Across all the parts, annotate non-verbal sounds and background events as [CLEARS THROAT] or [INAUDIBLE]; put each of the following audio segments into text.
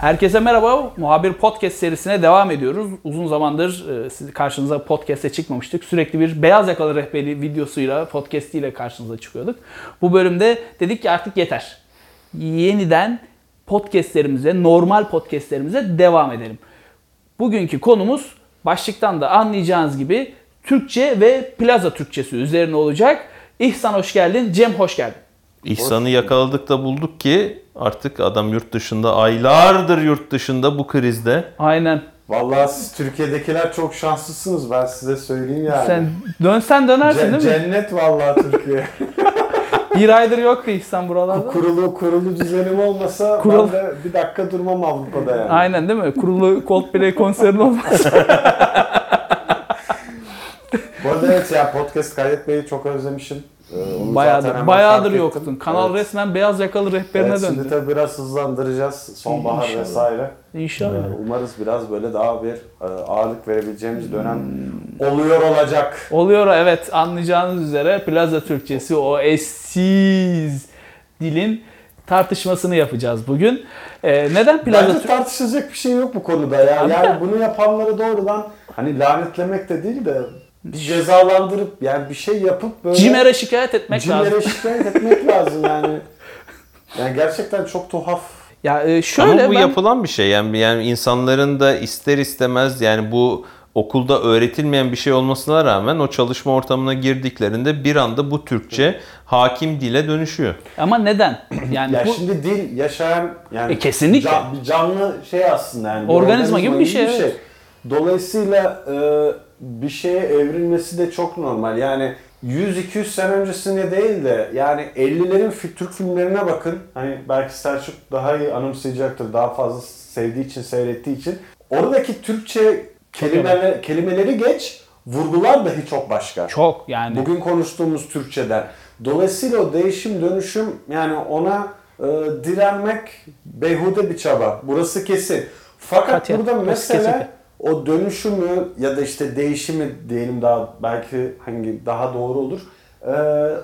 Herkese merhaba. Muhabir Podcast serisine devam ediyoruz. Uzun zamandır e, karşınıza podcast'e çıkmamıştık. Sürekli bir beyaz yakalı rehberi videosuyla, podcastiyle karşınıza çıkıyorduk. Bu bölümde dedik ki artık yeter. Yeniden podcastlerimize, normal podcastlerimize devam edelim. Bugünkü konumuz başlıktan da anlayacağınız gibi Türkçe ve plaza Türkçesi üzerine olacak. İhsan hoş geldin, Cem hoş geldin. İhsan'ı yakaladık da bulduk ki artık adam yurt dışında aylardır yurt dışında bu krizde. Aynen. Vallahi siz Türkiye'dekiler çok şanslısınız ben size söyleyeyim yani. Sen dönsen dönersin Ce- değil mi? cennet vallahi Türkiye. [LAUGHS] [LAUGHS] Bir aydır yoktu İhsan buralarda. kurulu kurulu düzenim olmasa Kurul- ben de bir dakika durmam Avrupa'da yani. Aynen değil mi? Kurulu Coldplay konserin olmaz. [LAUGHS] Bu arada evet ya podcast kaydetmeyi çok özlemişim. Ee, onu Bayağıdır, bayağıdır yoktun. Kanal Evet. resmen beyaz yakalı rehberine Evet, döndü. şimdi tabii biraz hızlandıracağız sonbahar İnşallah. vesaire. İnşallah. Ee, Umarız biraz böyle daha bir e, ağırlık verebileceğimiz dönem oluyor olacak. Oluyor evet anlayacağınız üzere Plaza Türkçesi o eşsiz dilin tartışmasını yapacağız bugün. Ee, neden Plaza Bence tartışacak bir şey yok bu konuda ya. [LAUGHS] Yani bunu yapanları doğrudan hani lanetlemek de değil de cezalandırıp yani bir şey yapıp böyle Cimer'e şikayet etmek Cimer'e lazım. şikayet etmek lazım yani. Yani gerçekten çok tuhaf. Ya e, şöyle Ama bu ben yapılan bir şey yani yani insanların da ister istemez yani bu okulda öğretilmeyen bir şey olmasına rağmen o çalışma ortamına girdiklerinde bir anda bu Türkçe hakim dile dönüşüyor. ama neden? [CLEARS THROAT] Yani Ya bu şimdi dil yaşayan yani E, kesinlikle. can- bir canlı şey aslında yani. bir Organizma gibi bir şey, evet. Dolayısıyla e, bir şeye evrilmesi de çok normal. Yani 100-200 sene öncesine değil de yani 50'lerin fi- Türk filmlerine bakın. Hani belki Selçuk daha iyi anımsayacaktır. Daha fazla sevdiği için, seyrettiği için. Oradaki Türkçe kelimeler, kelimeleri geç, vurgular dahi çok başka. çok yani Bugün konuştuğumuz Türkçeden. Dolayısıyla o değişim dönüşüm yani ona e, direnmek beyhude bir çaba. Burası kesin. Fakat Katiyen. burada mesele. O dönüşümü ya da işte değişimi diyelim daha belki hangi daha doğru olur. E,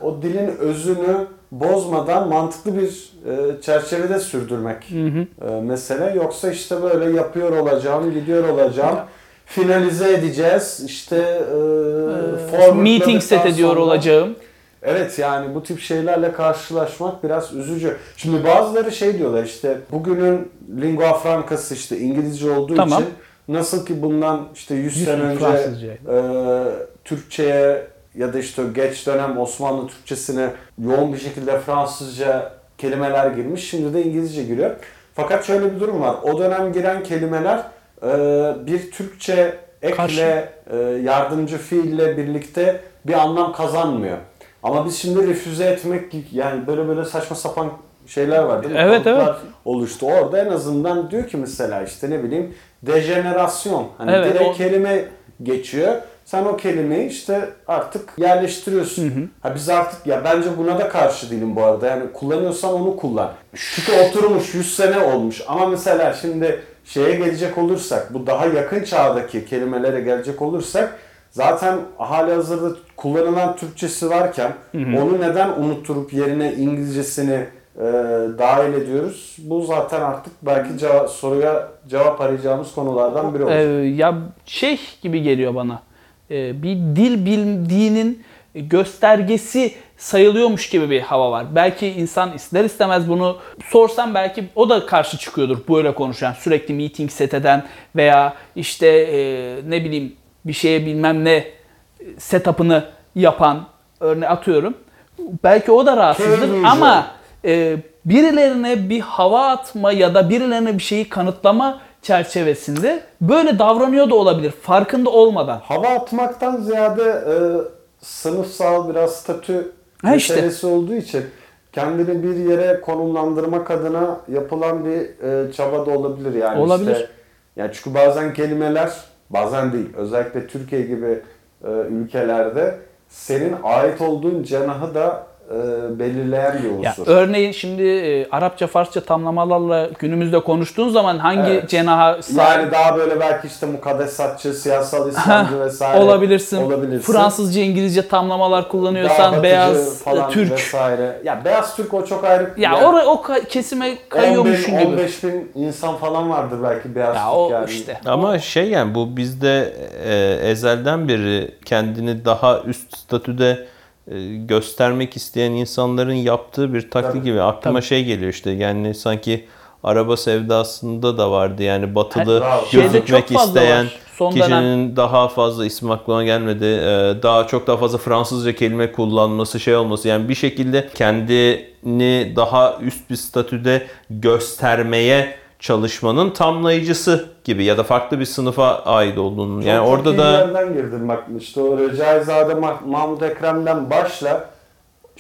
o dilin özünü bozmadan mantıklı bir e, çerçevede sürdürmek e, mesele. Yoksa işte böyle yapıyor olacağım, gidiyor olacağım. Finalize edeceğiz. İşte e, forwardladıktan meeting set ediyor sonra- olacağım. Evet yani bu tip şeylerle karşılaşmak biraz üzücü. Şimdi bazıları şey diyorlar işte bugünün lingua francası işte İngilizce olduğu Tamam. için nasıl ki bundan işte 100 Yüz sene yıl önce e, Türkçe'ye ya da işte geç dönem Osmanlı Türkçesine yoğun bir şekilde Fransızca kelimeler girmiş. Şimdi de İngilizce giriyor. Fakat şöyle bir durum var. O dönem giren kelimeler e, bir Türkçe ekle, Karşı. e, yardımcı fiille birlikte bir anlam kazanmıyor. Ama biz şimdi refüze etmek yani böyle böyle saçma sapan şeyler var değil mi? Evet, Kalıplar evet. oluştu. Orada en azından diyor ki mesela işte ne bileyim dejenerasyon. Hani Evet, direkt o- kelime geçiyor. Sen o kelimeyi işte artık yerleştiriyorsun. Ha biz artık ya bence buna da karşı değilim bu arada. Yani kullanıyorsan onu kullan. Çünkü oturmuş 100 sene olmuş. Ama mesela şimdi şeye gelecek olursak, bu daha yakın çağdaki kelimelere gelecek olursak zaten hali hazırda kullanılan Türkçesi varken onu neden unutturup yerine İngilizcesini e, dahil ediyoruz? Bu zaten artık belki ceva- soruya cevap arayacağımız konulardan biri olur. Ee, ya şey gibi geliyor bana. Ee, bir dil bildiğinin göstergesi sayılıyormuş gibi bir hava var. Belki insan ister istemez bunu sorsam belki o da karşı çıkıyordur böyle konuşan, sürekli meeting set eden veya işte e, ne bileyim bir şeye bilmem ne setup'ını yapan örneği atıyorum. Belki o da rahatsızdır ama e, birilerine bir hava atma ya da birilerine bir şeyi kanıtlama çerçevesinde böyle davranıyor da olabilir farkında olmadan. Hava atmaktan ziyade e, sınıfsal biraz statü Ha işte. meselesi olduğu için kendini bir yere konumlandırmak adına yapılan bir e, çaba da olabilir yani. Olabilir. Işte, yani çünkü bazen kelimeler bazen değil özellikle Türkiye gibi e, ülkelerde senin ait olduğun cenahı da belirleyen bir Ya unsur. örneğin şimdi e, Arapça, Farsça tamlamalarla günümüzde konuştuğun zaman hangi Evet. cenaha sahip yani daha böyle belki işte mukaddesatçı, siyasal İslamcı vesaire olabilirsin. olabilirsin. Fransızca, İngilizce tamlamalar kullanıyorsan beyaz e, falan Türk. vesaire. Ya beyaz Türk o çok ayrı. Ya yani oraya o ka- kesime 10 bin, kayıyormuşsun gibi. 15 bin insan falan vardır belki beyaz Ya Türk o yani. işte. Ama şey yani bu bizde e, ezelden beri kendini daha üst statüde e, göstermek isteyen insanların yaptığı bir taklit Tabii. gibi. Aklıma şey geliyor işte yani sanki araba sevdasında da vardı yani batılı. Şeyde gözükmek isteyen. Son kişinin dönem daha fazla isim aklıma gelmedi. e, daha çok daha fazla Fransızca kelime kullanması şey olması yani bir şekilde kendini daha üst bir statüde göstermeye çalışmanın tamlayıcısı gibi ya da farklı bir sınıfa ait olduğunu. Yani Çok orada iyi da yerden girdim bak işte o Recaizade Mah- Mahmut Ekrem'den başla.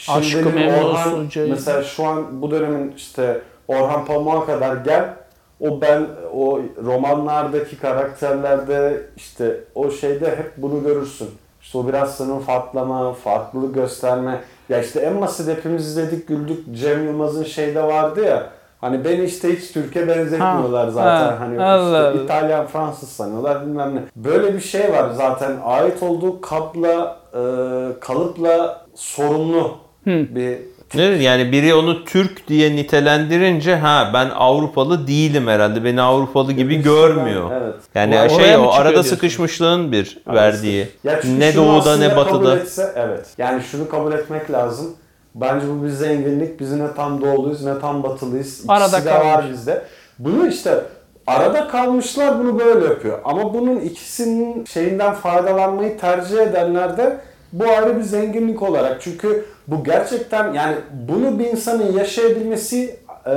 Aşkı Orhan mesela şu an bu dönemin işte Orhan Pamuk'a kadar gel. O ben o romanlardaki karakterlerde işte o şeyde hep bunu görürsün. İşte o biraz sınıf atlama, farklılık gösterme. Ya işte en basit hepimiz izledik güldük. Cem Yılmaz'ın şeyde vardı ya. Hani beni işte hiç Türkiye benzetmiyorlar Ha, zaten. ha, hani Allah işte. İtalyan, Fransız sanıyorlar bilmem ne. Böyle bir şey var zaten ait olduğu kapla, e, kalıpla sorunlu bir Ne? Yani biri onu Türk diye nitelendirince ha ben Avrupalı değilim herhalde. Beni Avrupalı gibi görmüyor. Evet. Yani Oraya şey o arada diyorsun? sıkışmışlığın bir verdiği. Ya çünkü Ne doğuda ne batıda. etse, evet. Yani şunu kabul etmek lazım. Bence bu bir zenginlik. Biz ne tam doğuluyuz ne tam batılıyız. İkisi Arada de var kalmış. bizde. Bunu işte arada kalmışlar bunu böyle yapıyor. Ama bunun ikisinin şeyinden faydalanmayı tercih edenler de bu ayrı bir zenginlik olarak. Çünkü bu gerçekten yani bunu bir insanın yaşayabilmesi e,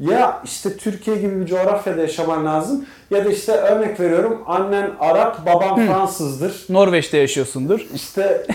ya işte Türkiye gibi bir coğrafyada yaşaman lazım ya da işte örnek veriyorum annen Arap baban Fransızdır. Norveç'te yaşıyorsundur. İşte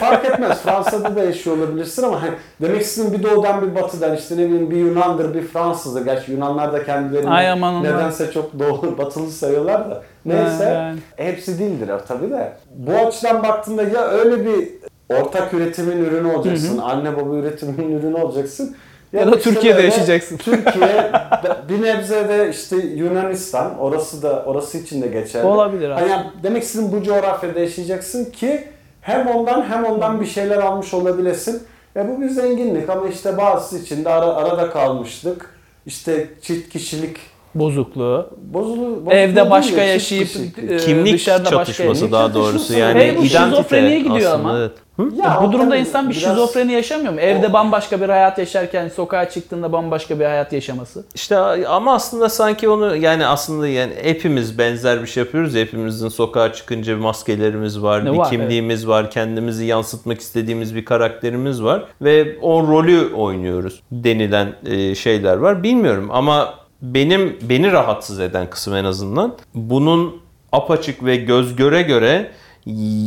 fark etmez. Fransa'da da yaşıyor olabilirsin ama hani demek istediğim bir doğudan bir batıdan işte ne bileyim bir Yunan'dır bir Fransız'dır. Gerçi Yunanlar da kendilerini Ay aman nedense çok doğu [LAUGHS] batılı sayıyorlar da. Neyse yani. hepsi değildir tabii de. Bu açıdan baktığında ya öyle bir ortak üretimin ürünü olacaksın. Anne baba üretiminin [LAUGHS] ürünü olacaksın. Ya da işte Türkiye'de yaşayacaksın. Türkiye [LAUGHS] bir nebze de işte Yunanistan orası da orası için de geçerli. Olabilir Hani yani demek istediğim bu coğrafyada yaşayacaksın ki hem ondan hem ondan bir şeyler almış olabilesin. E bu bir zenginlik ama işte bazısı için de ara, arada kalmışlık. İşte çift kişilik Bozukluğu. bozulu, bozukluğu Evde değil başka de çift yaşayıp e, Kimlik dışarıda başka çatışması yaşayıp. daha doğrusu yani Hey, bu identite şizofreniye gidiyor aslında. ama. Evet. Hı? Ya bu durumda insan bir biraz- şizofreni yaşamıyor mu? Evde bambaşka bir hayat yaşarken sokağa çıktığında bambaşka bir hayat yaşaması. İşte ama aslında sanki onu yani aslında yani hepimiz benzer bir şey yapıyoruz. ya, Hepimizin sokağa çıkınca bir maskelerimiz var, Ne bir var, kimliğimiz var, kendimizi yansıtmak istediğimiz bir karakterimiz var ve o rolü oynuyoruz denilen e, şeyler var. Bilmiyorum ama benim beni rahatsız eden kısım en azından bunun apaçık ve göz göre göre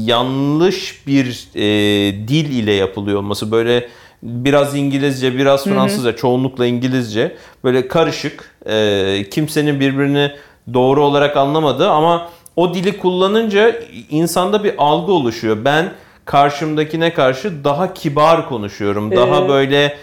yanlış bir e, dil ile yapılıyor olması böyle biraz İngilizce biraz Fransızca çoğunlukla İngilizce böyle karışık e, kimsenin birbirini doğru olarak anlamadığı ama o dili kullanınca insanda bir algı oluşuyor. Ben karşımdakine karşı daha kibar konuşuyorum. Daha Ee, böyle e,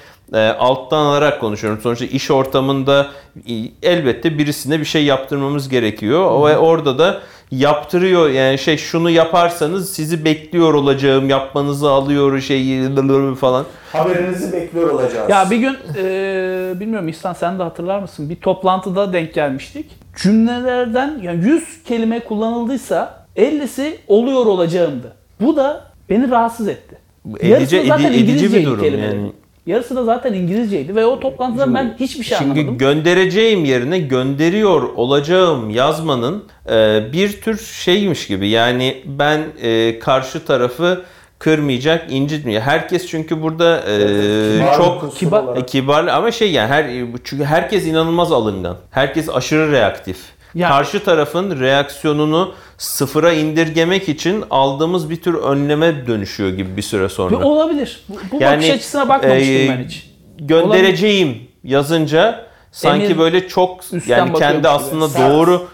alttan alarak konuşuyorum. Sonuçta iş ortamında e, elbette birisine bir şey yaptırmamız gerekiyor. Ve orada da yaptırıyor yani şey şunu yaparsanız sizi bekliyor olacağım yapmanızı alıyor şeyi falan. Haberinizi bekliyor olacağız. Ya bir gün e, bilmiyorum İhsan sen de hatırlar mısın? Bir toplantıda denk gelmiştik. Cümlelerden yani 100 kelime kullanıldıysa 50'si oluyor olacağımdı. Bu da beni rahatsız etti. Edici- zaten edi- edici bir durum kelimelerin. yani. Yarısı da zaten İngilizceydi ve o toplantıda ben hiçbir şey Şimdi anlamadım. göndereceğim yerine gönderiyor olacağım yazmanın e, bir tür şeymiş gibi. Yani ben e, karşı tarafı kırmayacak, incitmeyecek. Herkes çünkü burada e, Kibar çok kibar- olarak. e, kibar ama şey yani her çünkü herkes inanılmaz alıngan. Herkes aşırı reaktif. Ya- Karşı tarafın reaksiyonunu sıfıra indirgemek için aldığımız bir tür önleme dönüşüyor gibi bir süre sonra. Olabilir. Bu, bu Yani, bakış açısına bakmamıştım e, ben hiç. göndereceğim yazınca sanki Emir böyle çok yani kendi aslında gibi. Doğru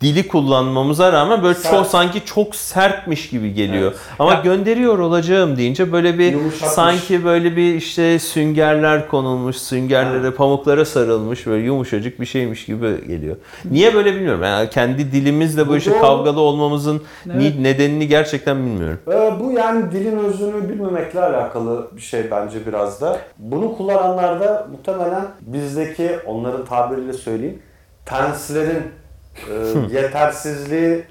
dili kullanmamıza rağmen böyle Sert. çok sanki çok sertmiş gibi geliyor. Evet. Ama Ya- gönderiyor olacağım deyince böyle bir Yumuşatmış. sanki böyle bir işte süngerler konulmuş, süngerlere, pamuklara sarılmış böyle yumuşacık bir şeymiş gibi geliyor. Niye böyle bilmiyorum. Yani kendi dilimizle bu Bu işi doğru. kavgalı olmamızın Evet. nedenini gerçekten bilmiyorum. Ee, bu yani dilin özünü bilmemekle alakalı bir şey bence biraz da. Bunu kullananlar da muhtemelen bizdeki onların tabiriyle söyleyeyim tenslerin e, yetersizliği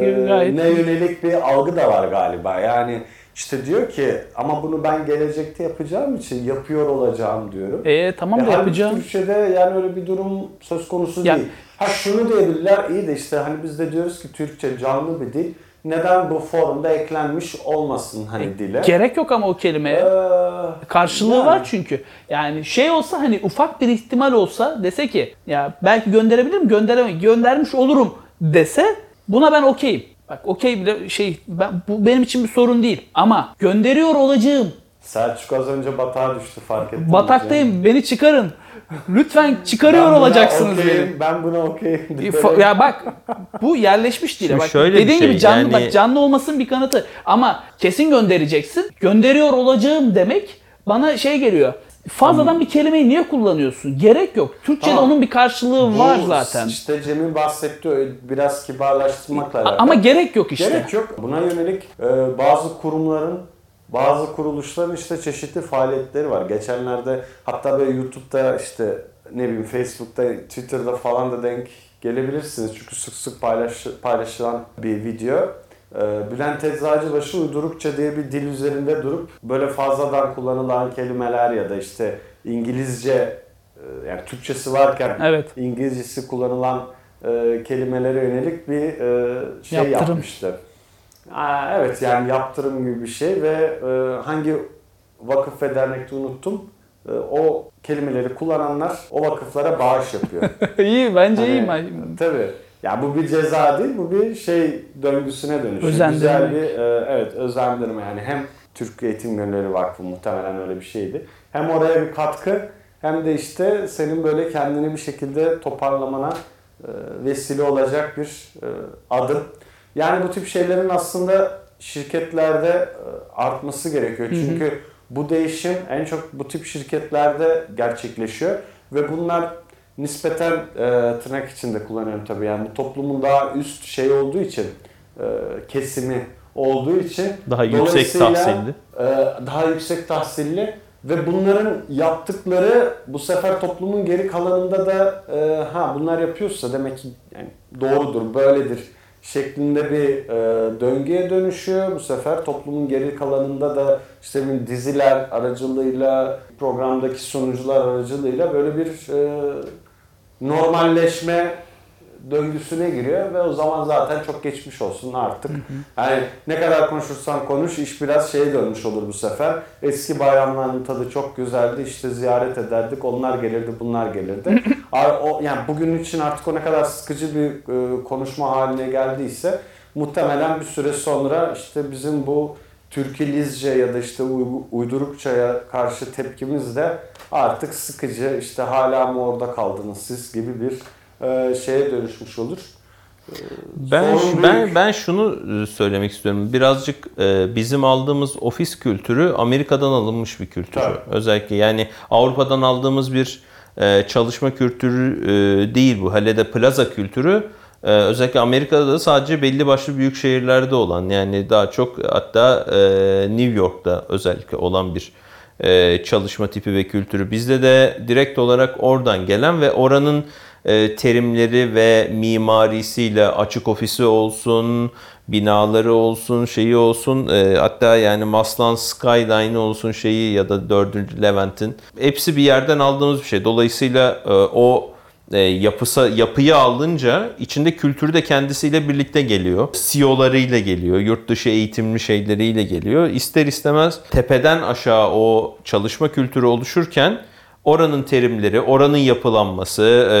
e, ne yönelik bir algı da var galiba. Yani işte diyor ki ama bunu ben gelecekte yapacağım için yapıyor olacağım diyorum. E tamam da Ya halbuki yapacağım. Türkçe'de yani öyle bir durum söz konusu Ya- değil. Ha şunu diyebilirler iyi de işte hani biz de diyoruz ki Türkçe canlı bir dil. Neden bu formda eklenmiş olmasın hani dile? Gerek yok ama o kelimeye. Ee, Karşılığı yani. var çünkü. Yani şey olsa hani ufak bir ihtimal olsa dese ki ya belki gönderebilirim gönderemem göndermiş olurum dese buna ben okeyim. Bak okey bile şey ben, bu benim için bir sorun değil ama gönderiyor olacağım. Selçuk az önce batağa düştü fark ettim. Bataktayım beni çıkarın. Lütfen çıkarıyor olacaksınız beni. Ben buna okeyim. Ya bak bu yerleşmiş dile. Şimdi Bak şöyle dediğin şey, gibi canlı yani- bak canlı olmasının bir kanıtı. Ama kesin göndereceksin. Gönderiyor olacağım demek bana şey geliyor. Fazladan bir kelimeyi niye kullanıyorsun? Gerek yok. Türkçe'de Ama onun bir karşılığı var Bu zaten. İşte Cem'in bahsettiği öyle biraz kibarlaştırmakla alakalı. Ama gerek yok işte. Gerek yok. Buna yönelik e, bazı kurumların, bazı kuruluşların işte çeşitli faaliyetleri var. Geçenlerde hatta böyle YouTube'da işte ne bileyim Facebook'ta, Twitter'da falan da denk gelebilirsiniz. Çünkü sık sık paylaş, paylaşılan bir video. E, Bülent Eczacıbaşı uydurukça diye bir dil üzerinde durup böyle fazladan kullanılan kelimeler ya da işte İngilizce e, yani Türkçesi varken Evet. İngilizcesi kullanılan e, kelimelere yönelik bir e, şey Yaptırım. yapmıştı. Aa, evet yani yaptırım gibi bir şey ve e, hangi vakıf ve dernekte unuttum. E, o kelimeleri kullananlar o vakıflara bağış yapıyor. [LAUGHS] iyi bence Hani, iyi. Ben- Tabii. Ya bu bir ceza değil, bu bir şey döngüsüne dönüşüyor. Özendirme. Güzel bir e, evet özendirme yani hem Türk Eğitim Gönülleri Vakfı muhtemelen öyle bir şeydi. Hem oraya bir katkı hem de işte senin böyle kendini bir şekilde toparlamana e, vesile olacak bir e, adım. Yani bu tip şeylerin aslında şirketlerde e, artması gerekiyor. Hı hı. Çünkü bu değişim en çok bu tip şirketlerde gerçekleşiyor ve bunlar nispeten e, tırnak içinde kullanıyorum tabii yani bu toplumun daha üst şey olduğu için e, kesimi olduğu için Daha yüksek tahsilli. e, daha yüksek tahsilli ve bunların yaptıkları bu sefer toplumun geri kalanında da e, ha bunlar yapıyorsa demek ki yani doğrudur böyledir şeklinde bir e, döngüye dönüşüyor. Bu sefer toplumun geri kalanında da işte bir diziler aracılığıyla programdaki sunucular aracılığıyla böyle bir e, normalleşme döngüsüne giriyor ve o zaman zaten çok geçmiş olsun artık. Yani ne kadar konuşursan konuş iş biraz şeye dönmüş olur bu sefer. Eski bayramların tadı çok güzeldi. işte ziyaret ederdik. Onlar gelirdi, bunlar gelirdi. [LAUGHS] O yani bugün için artık o ne kadar sıkıcı bir e, konuşma haline geldiyse muhtemelen bir süre sonra işte bizim bu Türkilizce ya da işte uy- uydurukçaya karşı tepkimiz de artık sıkıcı işte hala mı orada kaldınız siz gibi bir e, şeye dönüşmüş olur. E, Ben sorun ben büyük. ben şunu e, söylemek istiyorum. Birazcık e, bizim aldığımız ofis kültürü Amerika'dan alınmış bir kültür. Tabii. Özellikle yani Avrupa'dan aldığımız bir e, çalışma kültürü e, değil bu. Hele de plaza kültürü e, özellikle Amerika'da da sadece belli başlı büyük şehirlerde olan yani daha çok hatta e, New York'ta özellikle olan bir e, çalışma tipi ve kültürü. Bizde de direkt olarak oradan gelen ve oranın terimleri ve mimarisiyle açık ofisi olsun, binaları olsun, şeyi olsun, e, hatta yani Maslan Skyline olsun şeyi ya da 4. Levent'in hepsi bir yerden aldığımız bir şey. Dolayısıyla e, o e, yapısa yapıyı alınca içinde kültürü de kendisiyle birlikte geliyor. CEO'larıyla geliyor, yurt dışı eğitimli şeyleriyle geliyor. İster istemez tepeden aşağı o çalışma kültürü oluşurken oranın terimleri, oranın yapılanması, e,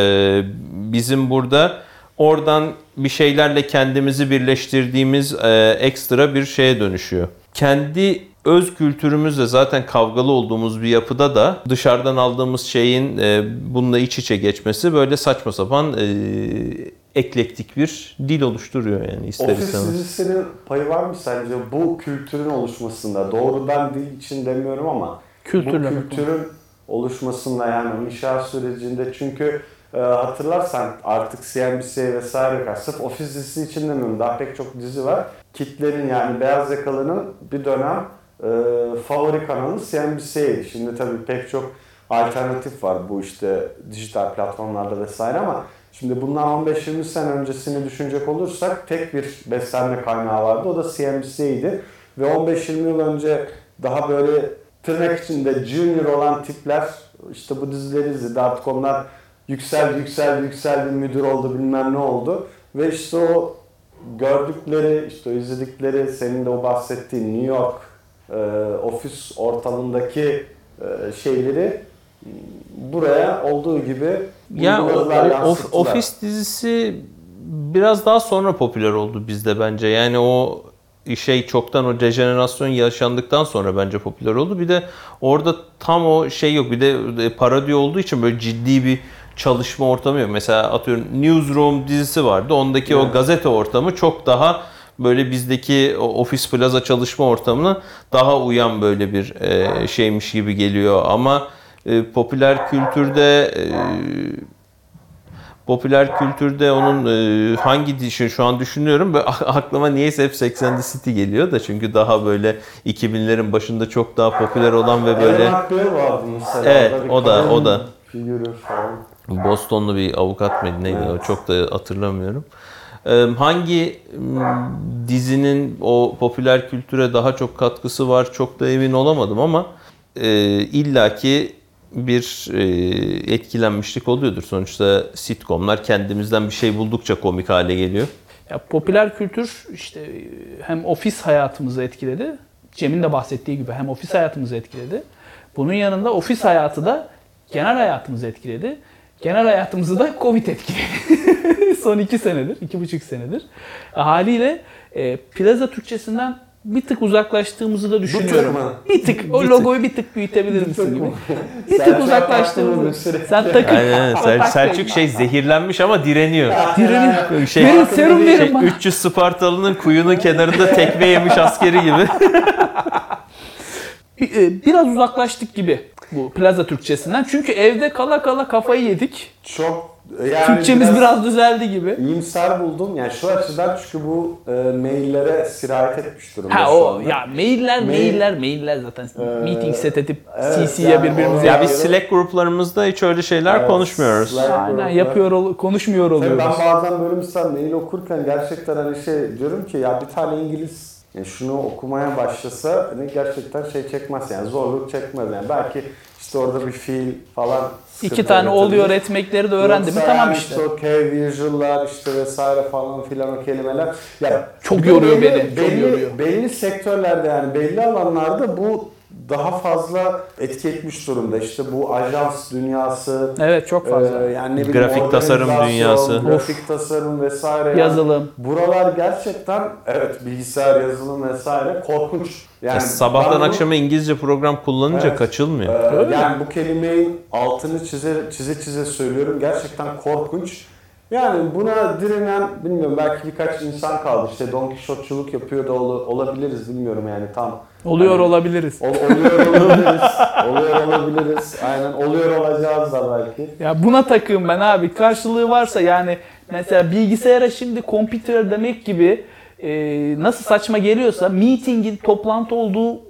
bizim burada oradan bir şeylerle kendimizi birleştirdiğimiz e, ekstra bir şeye dönüşüyor. Kendi öz kültürümüzle zaten kavgalı olduğumuz bir yapıda da dışarıdan aldığımız şeyin e, bununla iç içe geçmesi böyle saçma sapan eklektik bir dil oluşturuyor yani ister Ofis istemez. dizisinin payı var mı sence bu kültürün oluşmasında? Doğrudan dil için demiyorum ama Kültürle bu kültürün oluşmasında yani inşaat sürecinde çünkü e, hatırlarsan artık CNBC vesaire kaç sırf ofis dizisi için demiyorum daha pek çok dizi var. Kitlerin yani beyaz yakalının bir dönem e, favori kanalı CNBC'ydi. Şimdi tabii pek çok alternatif var bu işte dijital platformlarda vesaire ama şimdi bundan 15-20 sene öncesini düşünecek olursak tek bir beslenme kaynağı vardı. O da CNBC'ydi. Ve 15-20 yıl önce daha böyle tırnak içinde junior olan tipler işte bu dizileri izledi. Artık onlar yükseldi, yükseldi, yükseldi, müdür oldu, bilmem ne oldu. Ve işte o gördükleri, işte o izledikleri, senin de o bahsettiğin New York e, ofis ortamındaki e, şeyleri buraya olduğu gibi Ya o- of- ofis dizisi biraz daha sonra popüler oldu bizde bence. Yani o şey çoktan o dejenerasyon yaşandıktan sonra bence popüler oldu. Bir de orada tam o şey yok. Bir de parodi olduğu için böyle ciddi bir çalışma ortamı yok. Mesela atıyorum Newsroom dizisi vardı. Ondaki o Evet. gazete ortamı çok daha böyle bizdeki o ofis plaza çalışma ortamına daha uyan böyle bir e, şeymiş gibi geliyor. Ama e, popüler kültürde e, popüler kültürde onun e, hangi dişi şu an düşünüyorum. Böyle [LAUGHS] aklıma niyeyse hep 80 City geliyor da çünkü daha böyle 2000'lerin başında çok daha popüler olan ve böyle. Evet, o da- o da. Bostonlu bir avukat mıydı neydi o Evet. çok da hatırlamıyorum. Hangi dizinin o popüler kültüre daha çok katkısı var çok da emin olamadım ama e, illaki bir e, etkilenmişlik oluyordur. Sonuçta sitcomlar kendimizden bir şey buldukça komik hale geliyor. Ya popüler kültür işte hem ofis hayatımızı etkiledi. Cem'in de bahsettiği gibi hem ofis hayatımızı etkiledi. Bunun yanında ofis hayatı da genel hayatımızı etkiledi. Genel hayatımızı da Covid etkiledi. [LAUGHS] Son iki senedir, iki buçuk senedir. Haliyle e, plaza Türkçesinden bir tık uzaklaştığımızı da düşünüyorum. Bir tık. O Bir logoyu bir tık büyütebilir misin gibi. Bir tık uzaklaştığımızı. Sen takın. Aynen, Sel- Selçuk şey zehirlenmiş ama direniyor. Direniyor. Şey, Verin serum şey, verin bana. 300 Spartalı'nın kuyunun kenarında tekme yemiş askeri gibi. [LAUGHS] E, Biraz uzaklaştık gibi bu plaza Türkçesinden. Çünkü evde kala kala kafayı yedik. Çok yani Türkçemiz biraz, düzeldi gibi. iyimser buldum. Yani şu açıdan çünkü bu e, maillere sirayet etmiş durumda Ha şu o anda. ya mailler Mail- mailler mailler zaten Ee, meeting set edip evet, CC'ye yani birbirimize Ya biz. Slack gruplarımızda hiç öyle şeyler Evet, konuşmuyoruz. Slack Aynen gruplar. yapıyor ol- konuşmuyor Tabii oluyoruz. ben bazen böyle mesela mail okurken gerçekten hani şey diyorum ki ya bir tane İngiliz yani şunu okumaya başlasa hani gerçekten şey çekmez yani zorluk çekmez yani belki işte orada bir fiil falan İki tane oluyor etmekleri de öğrendi mi tamam yani işte. o K visual'lar işte vesaire falan filan o kelimeler. Ya Çok belli- yoruyor beni, çok Belli, yoruyor. belli sektörlerde yani belli alanlarda bu daha fazla etki etmiş durumda. İşte bu ajans dünyası, Evet çok fazla. ee, yani ne bileyim, Grafik tasarım dünyası. Grafik tasarım vesaire. yani Yazılım. Buralar gerçekten evet bilgisayar yazılım vesaire korkunç. Yani Ya sabahtan ben bu- akşama İngilizce program kullanınca Evet. kaçılmıyor. Öyle. yani bu kelimenin altını çize çize çize söylüyorum. Gerçekten korkunç. Yani buna direnen bilmiyorum belki birkaç insan kaldı. İşte Don Kişotçuluk yapıyor da ol- olabiliriz bilmiyorum yani tam. Oluyor Hani- olabiliriz. Ol- oluyor olabiliriz. oluyor olabiliriz. Aynen oluyor olacağız da belki. Ya buna takığım ben abi. Karşılığı varsa yani mesela bilgisayara şimdi computer demek gibi e, nasıl saçma geliyorsa meetingin toplantı olduğu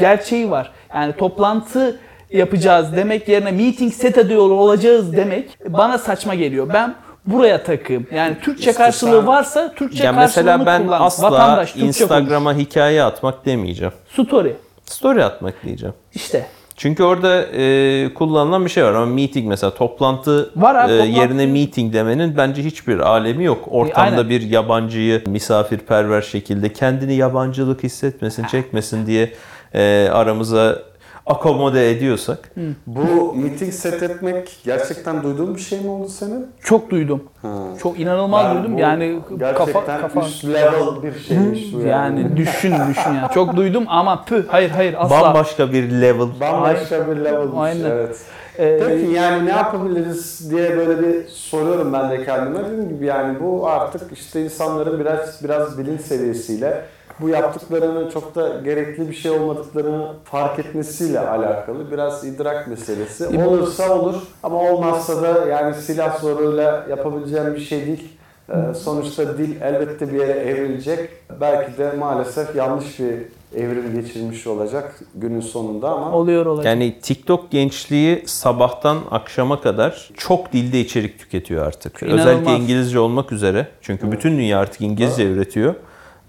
gerçeği var. Yani toplantı yapacağız demek yerine meeting set ediyor olacağız demek bana saçma geliyor. Ben buraya takığım. Yani Türkçe İşte karşılığı varsa Türkçe Ya karşılığını mesela ben kullan. asla Vatandaş Türkçe Instagram'a hikaye atmak demeyeceğim. konuş. Story. Story atmak diyeceğim. İşte. Çünkü orada e, kullanılan bir şey var ama meeting mesela toplantı, Var abi, e, toplantı. yerine meeting demenin bence hiçbir alemi yok. Ortamda aynen. bir yabancıyı misafirperver şekilde kendini yabancılık hissetmesin, çekmesin diye e, aramıza akomode ediyorsak. Bu meeting set etmek gerçekten duyduğun bir şey mi oldu senin? Çok duydum. Ha. Çok inanılmaz Ben duydum. Yani gerçekten kafa kafa üst level bir şeymiş bu yani. yani düşün düşün yani. Çok duydum ama püh hayır hayır asla. Bambaşka bir level. Bambaşka bir levelmiş. Aynen. Evet. Ee, Peki yani ne yapabiliriz diye böyle bir soruyorum ben de kendime. Dediğim gibi yani bu artık işte insanların biraz biraz bilinç seviyesiyle bu yaptıklarının çok da gerekli bir şey olmadıklarını fark etmesiyle alakalı biraz idrak meselesi. Olursa olur ama olmazsa da yani silah zoruyla yapabileceğim bir şey değil. Ee, sonuçta dil elbette bir yere evrilecek. Belki de maalesef yanlış bir evrim geçirmiş olacak günün sonunda ama oluyor olacak. Yani TikTok gençliği sabahtan akşama kadar çok dilde içerik tüketiyor artık. İnanılmaz. Özellikle İngilizce olmak üzere. Çünkü bütün dünya artık İngilizce üretiyor.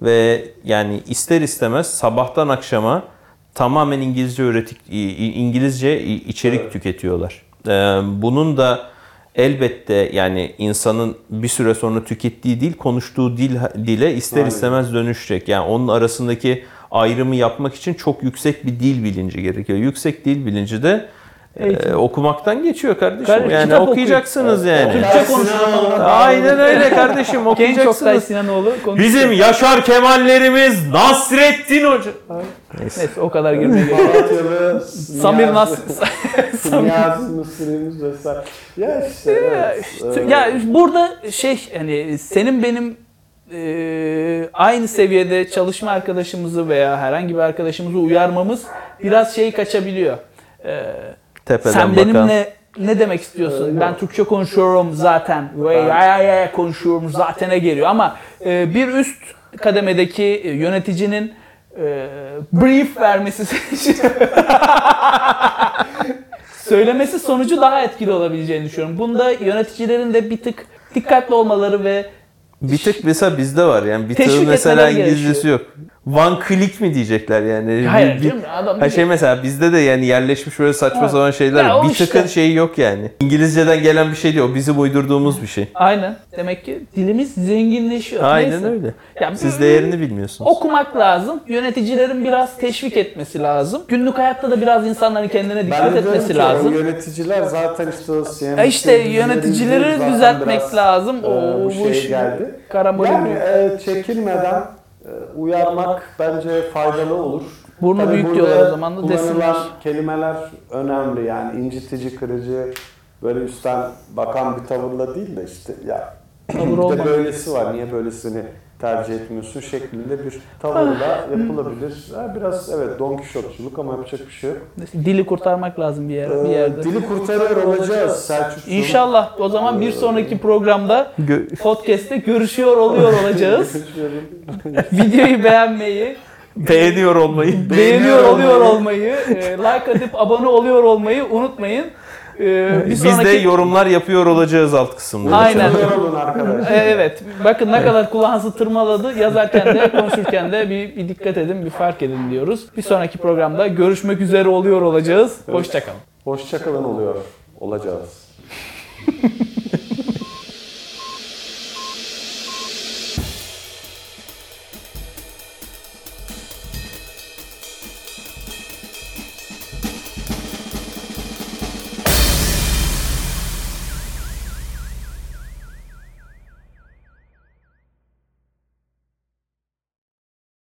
Ve yani ister istemez sabahtan akşama tamamen İngilizce üretik İngilizce içerik Evet. tüketiyorlar. Bunun da elbette yani insanın bir süre sonra tükettiği dil konuştuğu dil dile ister Aynen. istemez dönüşecek. Yani onun arasındaki ayrımı yapmak için çok yüksek bir dil bilinci gerekiyor. Yüksek dil bilinci de e, okumaktan geçiyor kardeşim. Kardeşim, yani kitap okuyacaksınız Evet. yani. Türkçe almak Aynen öyle [LAUGHS] kardeşim Genç Oktay okuyacaksınız. Sinanoğlu konuşuyor. Bizim Yaşar Kemallerimiz Nasrettin Hoca. Neyse. Neyse o kadar girmeye gerek yok. [LAUGHS] Samir Nas... [LAUGHS] Samir- Niyazi Mısır'ımız vesaire. Ya işte evet. İşte, Ee, ya burada şey hani senin benim e, aynı seviyede çalışma arkadaşımızı veya herhangi bir arkadaşımızı uyarmamız biraz şey kaçabiliyor. E, Tepeden sen bakan. benimle ne demek istiyorsun? Ben Türkçe konuşuyorum zaten. Ve ya ya ya konuşuyorum zaten'e geliyor ama e, bir üst kademedeki e, yöneticinin e, brief vermesi [LAUGHS] söylemesi sonucu daha etkili olabileceğini düşünüyorum. Bunda yöneticilerin de bir tık dikkatli olmaları ve Bir tık mesela bizde var yani bir tığın mesela İngilizcesi yok. One click mi diyecekler yani? Hayır Bir- canım, adam Ha şey mesela bizde de yani yerleşmiş böyle saçma Ha. sapan şeyler. Ya bir işte. tıkın şeyi yok yani. İngilizceden gelen bir şey değil o bizim uydurduğumuz bir şey. aynen demek ki dilimiz zenginleşiyor. Aynen Neyse. öyle. Ya, Siz değerini bilmiyorsunuz. Okumak lazım. Yöneticilerin biraz teşvik etmesi lazım. Günlük hayatta da biraz insanların kendine dikkat ben etmesi ki lazım. Yöneticiler zaten işte o işte dizileri yöneticileri düzeltmek lazım. e, O bu bu şeye iş geldi. Yani e, çekilmeden e, uyarmak bence faydalı olur. Burnu Tabii büyük diyorlar o zaman da desinler. kelimeler önemli yani incitici, kırıcı, böyle üstten bakan bir tavırla değil de işte ya bir de böylesi var niye böylesini tercih etmiyorsun şeklinde bir tavırla yapılabilir. Ha, biraz evet Don Kişotçuluk ama yapacak bir şey yok. Dili kurtarmak lazım bir, yer, bir Ee, yerde. dili kurtarıyor olacağız Selçuk. İnşallah o zaman bir sonraki programda Gö- podcast'te görüşüyor oluyor olacağız. [LAUGHS] [LAUGHS] Videoyu beğenmeyi, Beğeniyor olmayı. beğeniyor oluyor olmayı, e, like atıp abone oluyor olmayı unutmayın. E, bir Biz sonraki... de yorumlar yapıyor olacağız alt kısımda. Aynen. Çalıyor olun arkadaşlar. E, Evet. Bakın ne kadar kulağınızı tırmaladı. Yazarken de konuşurken de bir, bir dikkat edin, bir fark edin diyoruz. Bir sonraki programda görüşmek üzere oluyor olacağız. Hoşçakalın. Hoşçakalın oluyor. Olacağız. [LAUGHS]